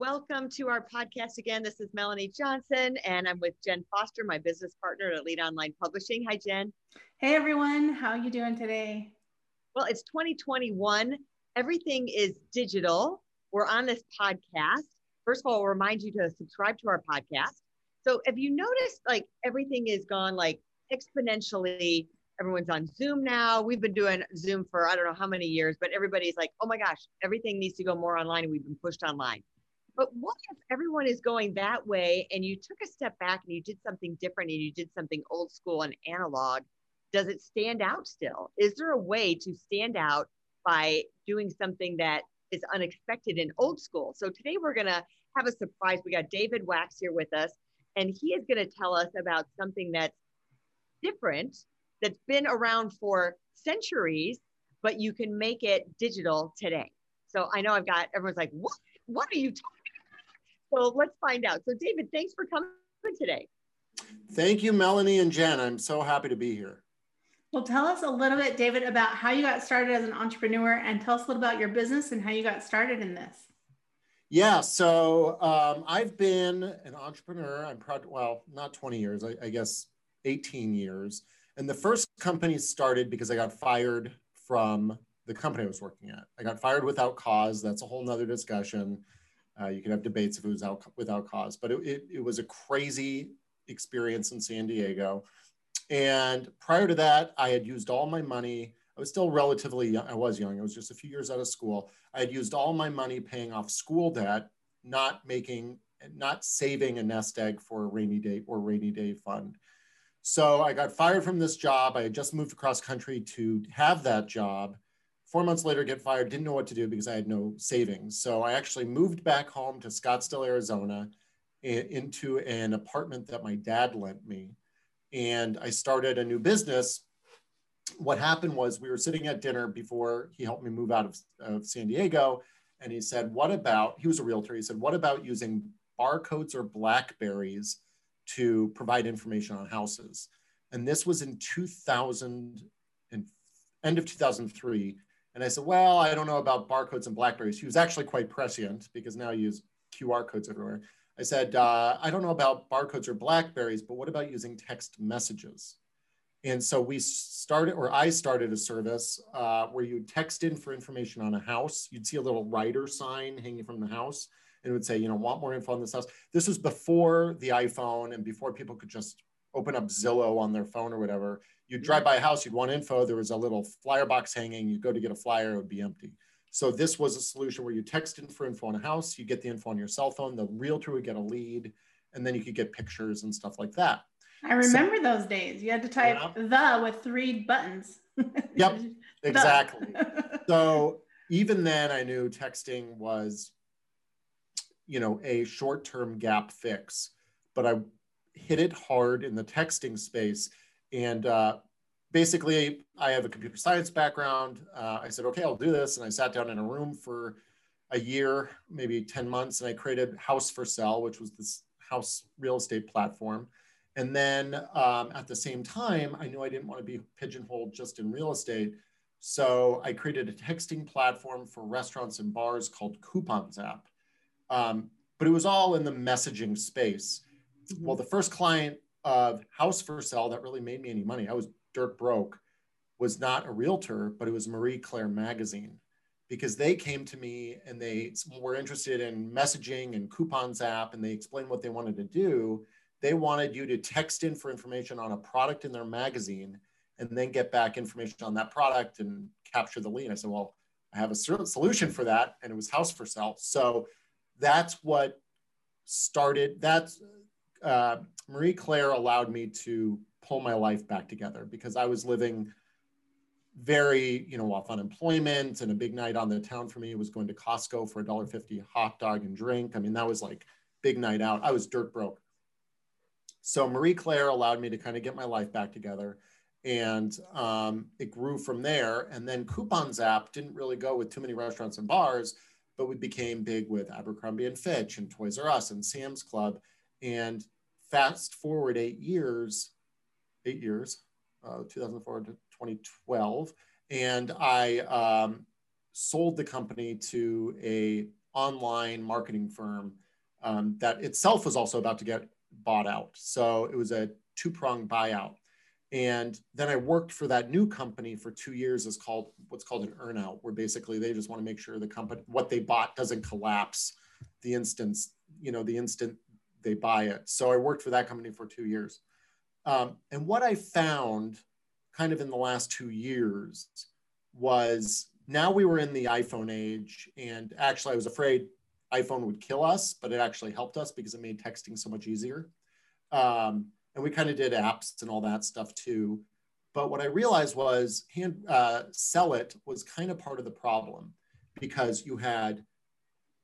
Welcome to our podcast again. This is Melanie Johnson, and I'm with Jen Foster, my business partner at Elite Online Publishing. Hi, Jen. Hey, everyone. How are you doing today? Well, it's 2021. Everything is digital. We're on this podcast. First of all, I'll remind you to subscribe to our podcast. So, if you noticed, like everything is gone like exponentially. Everyone's on Zoom now. We've been doing Zoom for I don't know how many years, but everybody's like, oh my gosh, everything needs to go more online, and we've been pushed online. But what if everyone is going that way and you took a step back and you did something different and you did something old school and analog? Does it stand out still? Is there a way to stand out by doing something that is unexpected and old school? So today we're going to have a surprise. We got David Wachs here with us, and he is going to tell us about something that's different, that's been around for centuries, but you can make it digital today. So I know I've got everyone's like, what? What are you talking so let's find out. So, David, thanks for coming today. Thank you, Melanie and Jen. I'm so happy to be here. Well, tell us a little bit, David, about how you got started as an entrepreneur and tell us a little about your business and how you got started in this. Yeah, so um, I've been an entrepreneur. I'm proud, well, not 20 years, I, I guess 18 years. And the first company started because I got fired from the company I was working at. I got fired without cause. That's a whole nother discussion. Uh, you could have debates if it was out, without cause, but it, it, it was a crazy experience in San Diego. And prior to that, I had used all my money. I was still relatively young. I was young. I was just a few years out of school. I had used all my money paying off school debt, not making, not saving a nest egg for a rainy day or rainy day fund. So I got fired from this job. I had just moved across country to have that job four months later get fired didn't know what to do because i had no savings. So i actually moved back home to scottsdale arizona into an apartment that my dad lent me. And i started a new business. What happened was we were sitting at dinner before he helped me move out of, of san diego. And he said what about he was a realtor he said what about using barcodes or blackberries to provide information on houses? And this was in 2000 and end of 2003 and I said, well, I don't know about barcodes and Blackberries. He was actually quite prescient because now you use QR codes everywhere. I said, uh, I don't know about barcodes or Blackberries, but what about using text messages? And so we started, or I started a service uh, where you text in for information on a house. You'd see a little rider sign hanging from the house and it would say, you know, want more info on this house. This was before the iPhone and before people could just open up Zillow on their phone or whatever. You'd drive mm-hmm. by a house, you'd want info. There was a little flyer box hanging. You'd go to get a flyer, it would be empty. So this was a solution where you text in for info on a house, you get the info on your cell phone, the realtor would get a lead, and then you could get pictures and stuff like that. I remember so, those days. You had to type yeah. the with three buttons. yep, exactly. so even then I knew texting was, you know, a short-term gap fix, but I hit it hard in the texting space and uh, basically, I have a computer science background. Uh, I said, okay, I'll do this. And I sat down in a room for a year, maybe 10 months, and I created House for Sale, which was this house real estate platform. And then um, at the same time, I knew I didn't want to be pigeonholed just in real estate. So I created a texting platform for restaurants and bars called Coupons app. Um, but it was all in the messaging space. Mm-hmm. Well, the first client of house for sale that really made me any money. I was dirt broke, was not a realtor, but it was Marie Claire magazine because they came to me and they were interested in messaging and coupons app and they explained what they wanted to do. They wanted you to text in for information on a product in their magazine and then get back information on that product and capture the lead. I said, well, I have a solution for that. And it was house for sale. So that's what started, that's uh, Marie Claire allowed me to pull my life back together because I was living very, you know, off unemployment and a big night on the town for me was going to Costco for a dollar fifty hot dog and drink. I mean, that was like big night out. I was dirt broke. So Marie Claire allowed me to kind of get my life back together. And um, it grew from there. And then Coupons app didn't really go with too many restaurants and bars, but we became big with Abercrombie and Fitch and Toys R Us and Sam's Club. And fast forward eight years, eight years, uh, 2004 to 2012, and I um, sold the company to a online marketing firm um, that itself was also about to get bought out. So it was a two pronged buyout. And then I worked for that new company for two years as called what's called an earnout, where basically they just want to make sure the company what they bought doesn't collapse the instance, you know, the instant they buy it. So I worked for that company for two years. Um, and what I found kind of in the last two years was now we were in the iPhone age. And actually, I was afraid iPhone would kill us, but it actually helped us because it made texting so much easier. Um, and we kind of did apps and all that stuff too. But what I realized was hand uh, sell it was kind of part of the problem because you had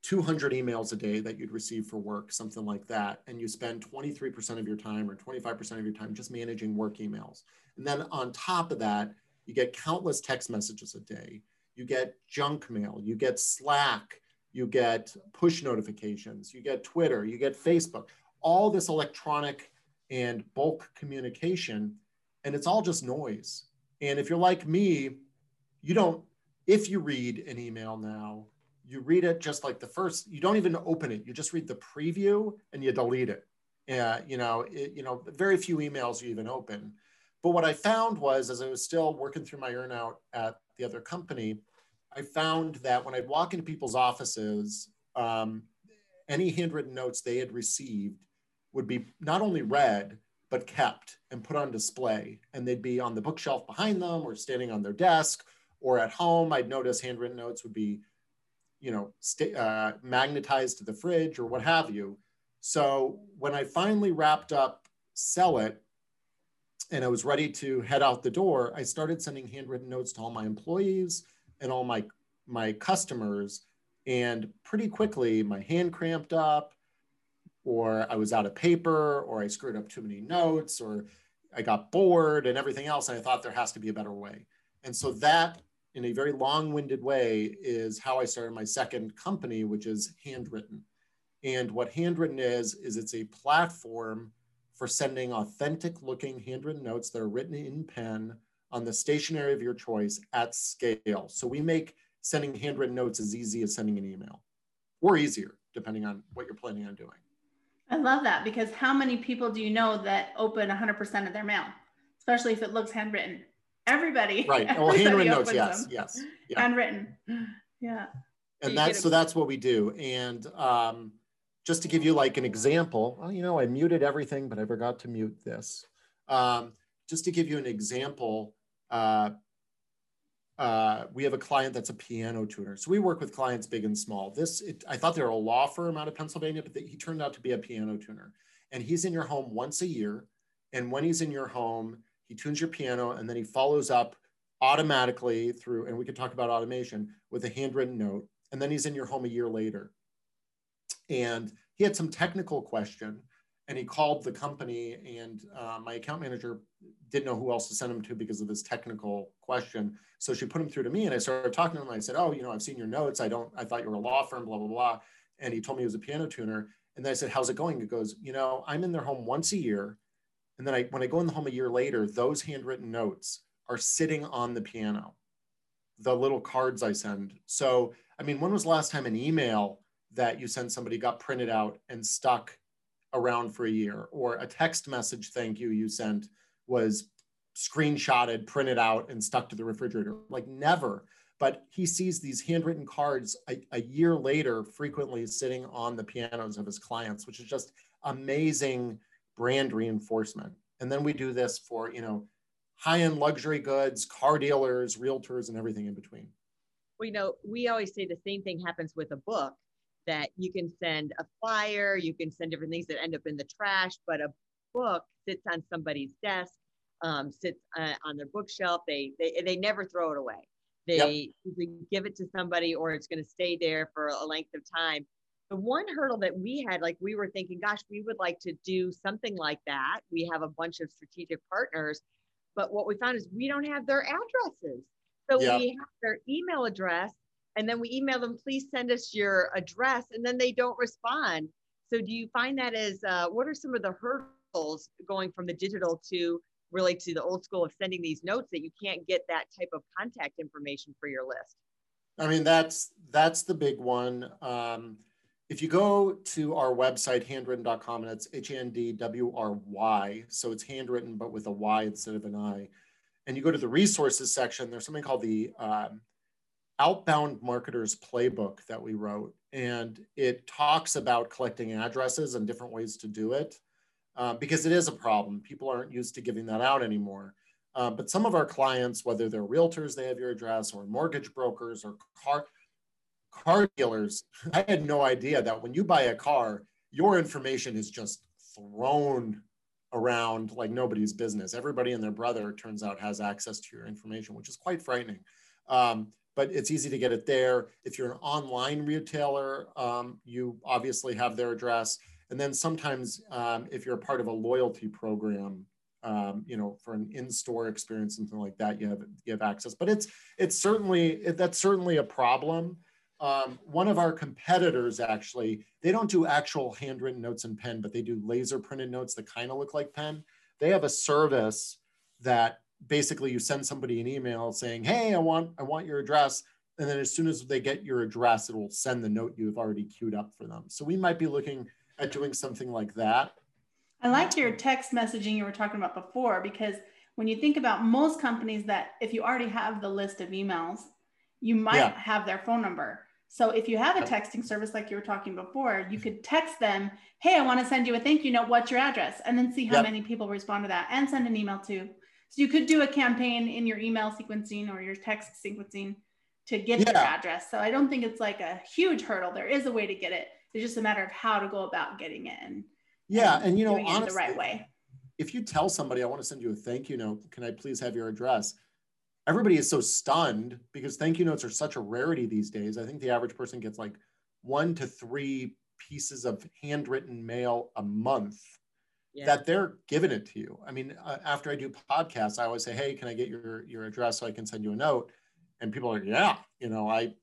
200 emails a day that you'd receive for work, something like that, and you spend 23% of your time or 25% of your time just managing work emails. And then on top of that, you get countless text messages a day. You get junk mail, you get Slack, you get push notifications, you get Twitter, you get Facebook, all this electronic and bulk communication, and it's all just noise. And if you're like me, you don't, if you read an email now, you read it just like the first, you don't even open it, you just read the preview and you delete it. Yeah, you know, it, you know, very few emails you even open. But what I found was, as I was still working through my earnout at the other company, I found that when I'd walk into people's offices, um, any handwritten notes they had received would be not only read, but kept and put on display. And they'd be on the bookshelf behind them or standing on their desk or at home. I'd notice handwritten notes would be, you know, uh, magnetized to the fridge or what have you. So when I finally wrapped up Cellit and I was ready to head out the door, I started sending handwritten notes to all my employees and all my my customers. And pretty quickly my hand cramped up or i was out of paper or i screwed up too many notes or i got bored and everything else. And i thought there has to be a better way. And so that in a very long-winded way is how i started my second company which is Handwrytten and what Handwrytten is is it's a platform for sending authentic looking handwritten notes that are written in pen on the stationery of your choice at scale. So we make sending handwritten notes as easy as sending an email or easier, depending on what you're planning on doing. I love that because how many people do you know that open 100% of their mail, especially if it looks handwritten? Everybody. Right. Well, handwritten notes, yes, yes. Yeah. Handwritten. Yeah. And that's so that's what we do. And um, just to give you like an example, well, you know, I muted everything, but I forgot to mute this. Um, just to give you an example, uh, uh, we have a client that's a piano tuner. So we work with clients big and small. This, it, I thought they were a law firm out of Pennsylvania, but he turned out to be a piano tuner. And he's in your home once a year. And when he's in your home, he tunes your piano and then he follows up automatically through, and we could talk about automation with a handwritten note. And then he's in your home a year later. And he had some technical question and he called the company and uh, my account manager didn't know who else to send him to because of this technical question so she put him through to me and i started talking to him i said oh you know i've seen your notes i don't i thought you were a law firm blah blah blah and he told me he was a piano tuner and then i said how's it going it goes you know i'm in their home once a year and then i when i go in the home a year later those handwritten notes are sitting on the piano the little cards i send. So i mean when was the last time an email that you sent somebody got printed out and stuck around for a year? Or a text message thank you you sent was screenshotted printed out and stuck to the refrigerator. Like never. But he sees these handwritten cards a, a year later frequently sitting on the pianos of his clients which is just amazing brand reinforcement and then we do this for you know high-end luxury goods car dealers realtors and everything in between well you know we always say the same thing happens with a book that you can send a flyer, you can send different things that end up in the trash, but a book sits on somebody's desk. um, sits uh, on their bookshelf. They, they they never throw it away. They yep. give it to somebody, or it's going to stay there for a length of time. The one hurdle that we had, like we were thinking, gosh, we would like to do something like that. We have a bunch of strategic partners, but what we found is we don't have their addresses. So yep. we have their email address, and then we email them, please send us your address, and then they don't respond. So do you find that as uh, what are some of the hurdles going from the digital to really to the old school of sending these notes that you can't get that type of contact information for your list? I mean, that's that's the big one. Um, if you go to our website, handwrytten.com, and it's H A N D W R Y, so it's handwritten but with a Y instead of an I, and you go to the resources section, there's something called the um, Outbound Marketers Playbook that we wrote, and it talks about collecting addresses and different ways to do it uh, because it is a problem. People aren't used to giving that out anymore. Uh, but some of our clients, whether they're realtors, they have your address, or mortgage brokers, or car car dealers, I had no idea that when you buy a car, your information is just thrown around like nobody's business. Everybody and their brother, turns out, has access to your information, which is quite frightening. Um, but it's easy to get it there. If you're an online retailer, um, you obviously have their address. And then sometimes um, if you're a part of a loyalty program, um, you know, for an in-store experience, something like that, you have you have access. But it's it's certainly it, that's certainly a problem. Um, one of our competitors actually, they don't do actual handwritten notes in pen, but they do laser printed notes that kind of look like pen. They have a service that basically you send somebody an email saying, "Hey, I want I want your address," and then as soon as they get your address, it will send the note you've already queued up for them. So we might be looking at doing something like that. I like your text messaging you were talking about before because when you think about most companies that if you already have the list of emails, you might yeah. have their phone number. So if you have a texting service like you were talking before, you could text them, "Hey, I want to send you a thank you note. What's your address?" and then see how yep. many people respond to that and send an email too. So you could do a campaign in your email sequencing or your text sequencing to get yeah. your address. So I don't think it's like a huge hurdle. There is a way to get it. It's just a matter of how to go about getting it and yeah, and, and you know, honestly, the right way. If you tell somebody, I want to send you a thank you note, can I please have your address? Everybody is so stunned because thank you notes are such a rarity these days. I think the average person gets like one to three pieces of handwritten mail a month yeah. that they're giving it to you. I mean, uh, after I do podcasts, I always say, "Hey, can I get your your address so I can send you a note?" And people are like, "Yeah, you know, I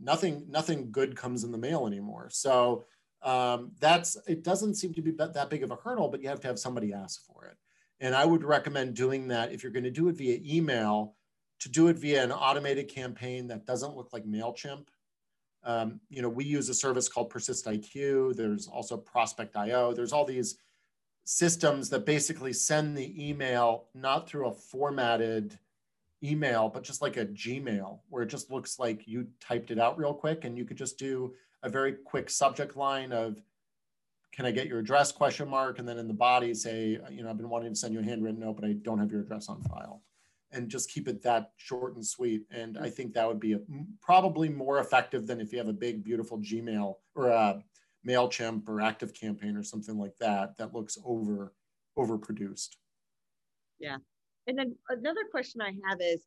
nothing nothing good comes in the mail anymore." So um, that's it doesn't seem to be that big of a hurdle, but you have to have somebody ask for it. And I would recommend doing that if you're going to do it via email, to do it via an automated campaign that doesn't look like Mailchimp. Um, you know, we use a service called Persist IQ. There's also Prospect IO. There's all these systems that basically send the email not through a formatted email, but just like a Gmail, where it just looks like you typed it out real quick and you could just do a very quick subject line of, can I get your address question mark? And then in the body say, you know, I've been wanting to send you a handwritten note, but I don't have your address on file. And just keep it that short and sweet. And I mm. think that would be a, probably more effective than if you have a big, beautiful Gmail or a MailChimp or Active Campaign or something like that, that looks over overproduced. Yeah. And then another question I have is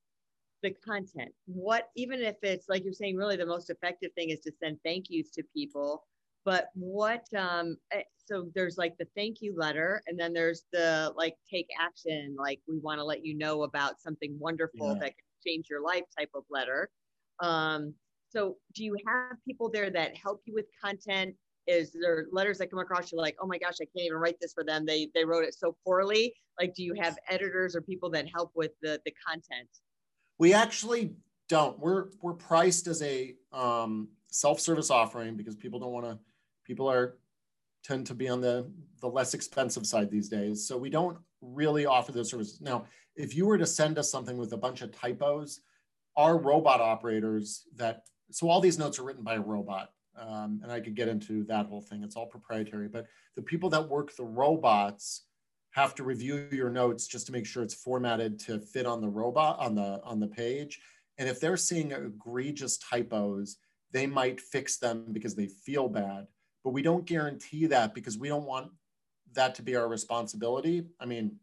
the content. What, even if it's like you're saying, really the most effective thing is to send thank yous to people. But what, um, eh, so there's like the thank you letter, and then there's the like take action, like we want to let you know about something wonderful yeah. that can change your life type of letter. Um, so do you have people there that help you with content? is there letters that come across you're like oh my gosh i can't even write this for them they they wrote it so poorly like do you have editors or people that help with the the content we actually don't we're we're priced as a um, self-service offering because people don't want to people are tend to be on the the less expensive side these days so we don't really offer those services now if you were to send us something with a bunch of typos our robot operators that so all these notes are written by a robot um, and I could get into that whole thing. It's all proprietary, but the people that work the robots have to review your notes just to make sure it's formatted to fit on the robot on the on the page. And if they're seeing egregious typos, they might fix them because they feel bad. But we don't guarantee that because we don't want that to be our responsibility. I mean,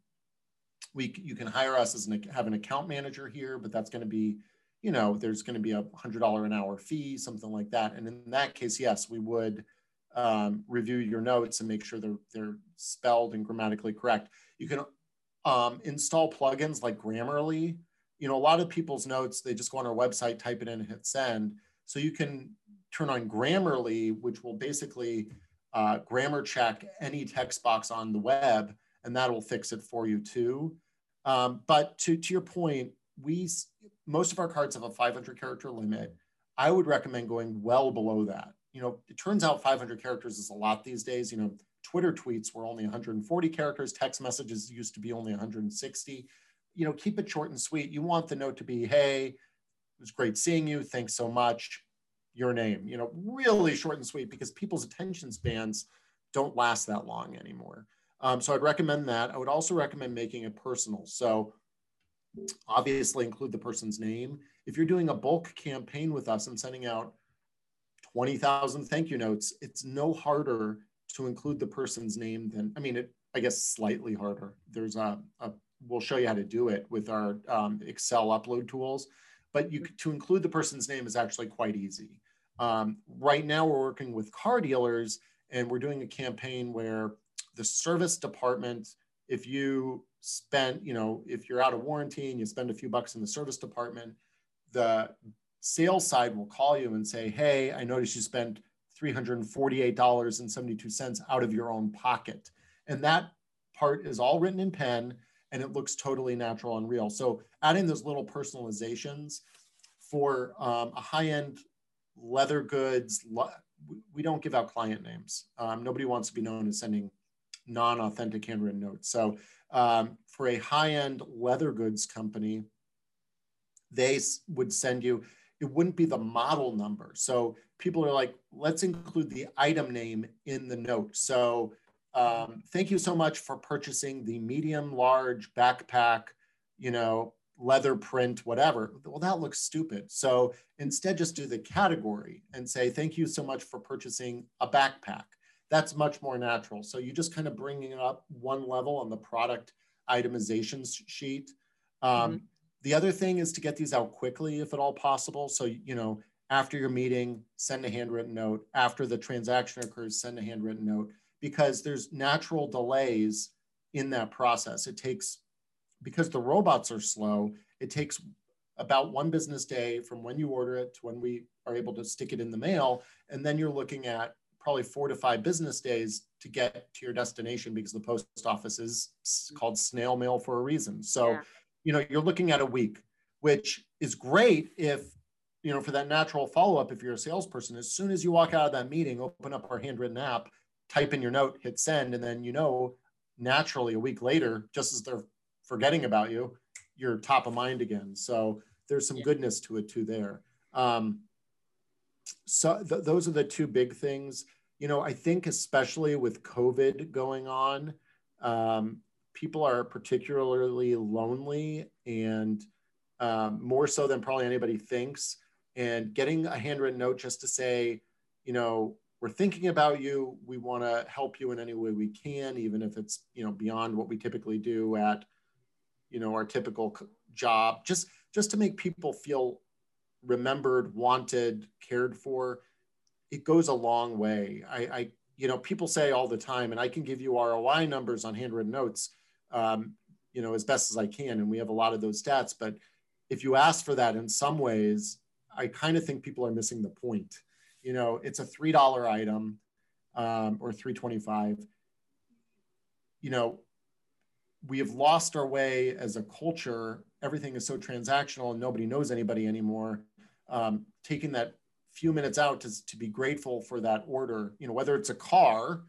we you can hire us as an have an account manager here, but that's going to be, you know, there's going to be a hundred dollar an hour fee, something like that. And in that case, yes, we would um, review your notes and make sure they're they're spelled and grammatically correct. You can um, install plugins like Grammarly. You know, a lot of people's notes they just go on our website, type it in, and hit send. So you can turn on Grammarly, which will basically uh, grammar check any text box on the web, and that will fix it for you too. Um, but to, to your point, we most of our cards have a 500 character limit. I would recommend going well below that. You know, it turns out 500 characters is a lot these days. You know, Twitter tweets were only 140 characters. Text messages used to be only 160. You know, keep it short and sweet. You want the note to be, "Hey, it was great seeing you. Thanks so much. Your name." You know, really short and sweet because people's attention spans don't last that long anymore. Um, so I'd recommend that. I would also recommend making it personal. So obviously include the person's name. If you're doing a bulk campaign with us and sending out 20,000 thank you notes, it's no harder to include the person's name than, I mean, it, I guess slightly harder. There's a, a we'll show you how to do it with our um, Excel upload tools, but you to include the person's name is actually quite easy. Um, right now we're working with car dealers and we're doing a campaign where the service department, if you spend, you know, if you're out of warranty and you spend a few bucks in the service department, the sales side will call you and say, hey, I noticed you spent $348.72 out of your own pocket. And that part is all written in pen and it looks totally natural and real. So adding those little personalizations for um, a high-end leather goods, we don't give out client names. Um, nobody wants to be known as sending non-authentic handwritten notes. So um, for a high-end leather goods company, they would send you, it wouldn't be the model number. So people are like, let's include the item name in the note. So um, thank you so much for purchasing the medium, large backpack, you know, leather print, whatever. Well, that looks stupid. So instead, just do the category and say, thank you so much for purchasing a backpack that's much more natural. So you just kind of bringing it up one level on the product itemization sheet. Um, mm-hmm. The other thing is to get these out quickly, if at all possible. So, you know, after your meeting, send a handwritten note. After the transaction occurs, send a handwritten note because there's natural delays in that process. It takes, because the robots are slow, it takes about one business day from when you order it to when we are able to stick it in the mail. And then you're looking at probably four to five business days to get to your destination because the post office is called snail mail for a reason. So, yeah. you know, you're looking at a week, which is great if, you know, for that natural follow up, if you're a salesperson, as soon as you walk out of that meeting, open up our handwritten app, type in your note, hit send, and then, you know, naturally a week later, just as they're forgetting about you, you're top of mind again. So there's some yeah. goodness to it too there. Um, so th- those are the two big things you know, I think especially with COVID going on, um, people are particularly lonely and um, more so than probably anybody thinks. And getting a handwritten note just to say, you know, we're thinking about you. We want to help you in any way we can, even if it's you know beyond what we typically do at, you know, our typical job. Just just to make people feel remembered, wanted, cared for it goes a long way. I, I, you know, people say all the time, and I can give you ROI numbers on handwritten notes, um, you know, as best as I can, and we have a lot of those stats. But if you ask for that, in some ways, I kind of think people are missing the point. You know, it's a three dollar item um, or three twenty five. You know, we have lost our way as a culture. Everything is so transactional, and nobody knows anybody anymore. Um, taking that few minutes out to, to be grateful for that order, you know, whether it's a car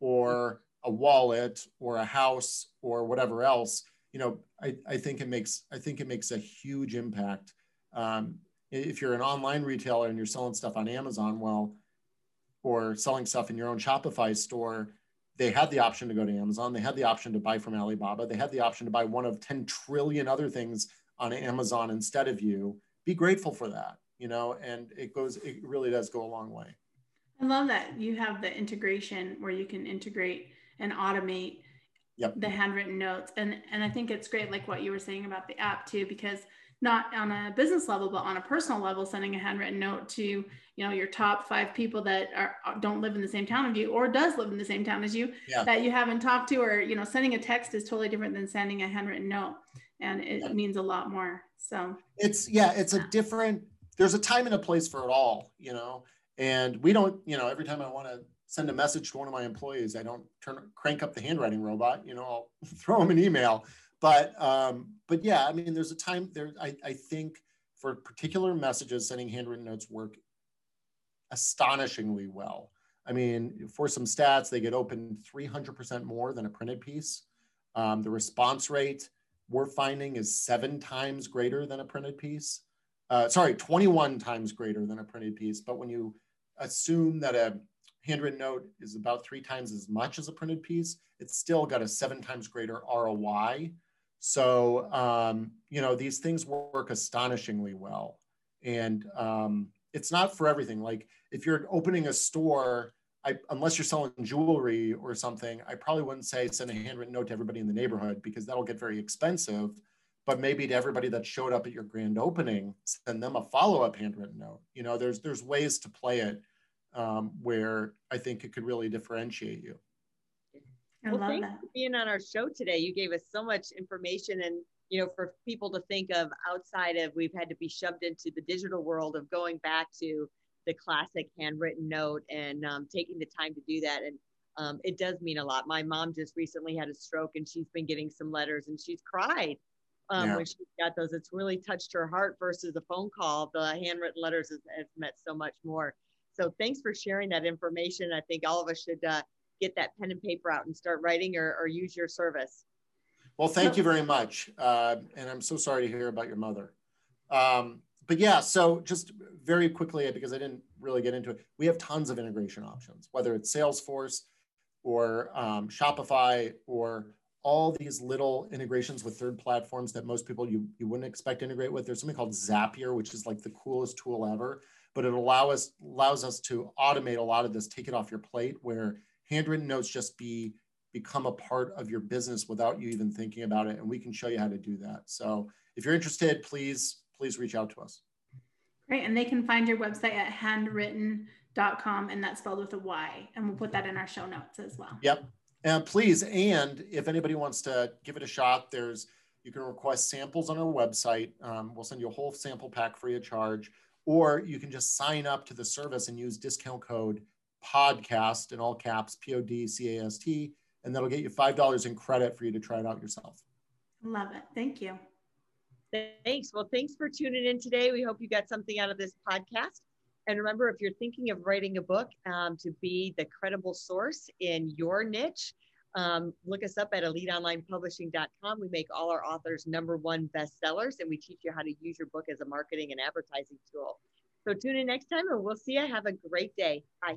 or a wallet or a house or whatever else, you know, I, I think it makes, I think it makes a huge impact. Um, if you're an online retailer and you're selling stuff on Amazon, well, or selling stuff in your own Shopify store, they had the option to go to Amazon. They had the option to buy from Alibaba. They had the option to buy one of 10 trillion other things on Amazon instead of you. Be grateful for that you know, and it goes, it really does go a long way. I love that you have the integration where you can integrate and automate yep. the handwritten notes. And and I think it's great, like what you were saying about the app too, because not on a business level, but on a personal level, sending a handwritten note to you know your top five people that are don't live in the same town as you or does live in the same town as you yeah. that you haven't talked to, or you know, sending a text is totally different than sending a handwritten note, and it yeah. means a lot more. So it's yeah, it's a different. There's a time and a place for it all, you know. And we don't, you know, every time I want to send a message to one of my employees, I don't turn crank up the handwriting robot. You know, I'll throw them an email. But um, but yeah, I mean, there's a time there. I, I think for particular messages, sending handwritten notes work astonishingly well. I mean, for some stats, they get opened 300% more than a printed piece. Um, the response rate we're finding is seven times greater than a printed piece. Uh, sorry, 21 times greater than a printed piece. But when you assume that a handwritten note is about three times as much as a printed piece, it's still got a seven times greater ROI. So, um, you know, these things work astonishingly well. And um, it's not for everything. Like if you're opening a store, I, unless you're selling jewelry or something, I probably wouldn't say send a handwritten note to everybody in the neighborhood because that'll get very expensive. But maybe to everybody that showed up at your grand opening, send them a follow-up handwritten note. You know, there's there's ways to play it um, where I think it could really differentiate you. I well, thanks that. for being on our show today. You gave us so much information and you know for people to think of outside of we've had to be shoved into the digital world of going back to the classic handwritten note and um, taking the time to do that and um, it does mean a lot my mom just recently had a stroke and she's been getting some letters and she's cried um, yeah. when she got those it's really touched her heart versus a phone call the handwritten letters has, has meant so much more so thanks for sharing that information. I think all of us should uh, get that pen and paper out and start writing or, or use your service. Well, thank you very much. Uh, and I'm so sorry to hear about your mother. Um, but yeah, so just very quickly, because I didn't really get into it, we have tons of integration options, whether it's Salesforce or um, Shopify or all these little integrations with third platforms that most people you, you wouldn't expect to integrate with. There's something called Zapier, which is like the coolest tool ever but it allow us allows us to automate a lot of this, take it off your plate, where handwritten notes just be become a part of your business without you even thinking about it, and we can show you how to do that. So if you're interested, please please reach out to us. Great, and they can find your website at handwrytten.com, and that's spelled with a Y, and we'll put that in our show notes as well. Yep, and please, and if anybody wants to give it a shot, there's you can request samples on our website. Um, we'll send you a whole sample pack free of charge or you can just sign up to the service and use discount code podcast in all caps p-o-d-c-a-s-t and that'll get you five dollars in credit for you to try it out yourself love it thank you thanks well thanks for tuning in today we hope you got something out of this podcast and remember if you're thinking of writing a book um, to be the credible source in your niche um, look us up at eliteonlinepublishing.com. We make all our authors number one bestsellers, and we teach you how to use your book as a marketing and advertising tool. So tune in next time, and we'll see you. Have a great day. Bye.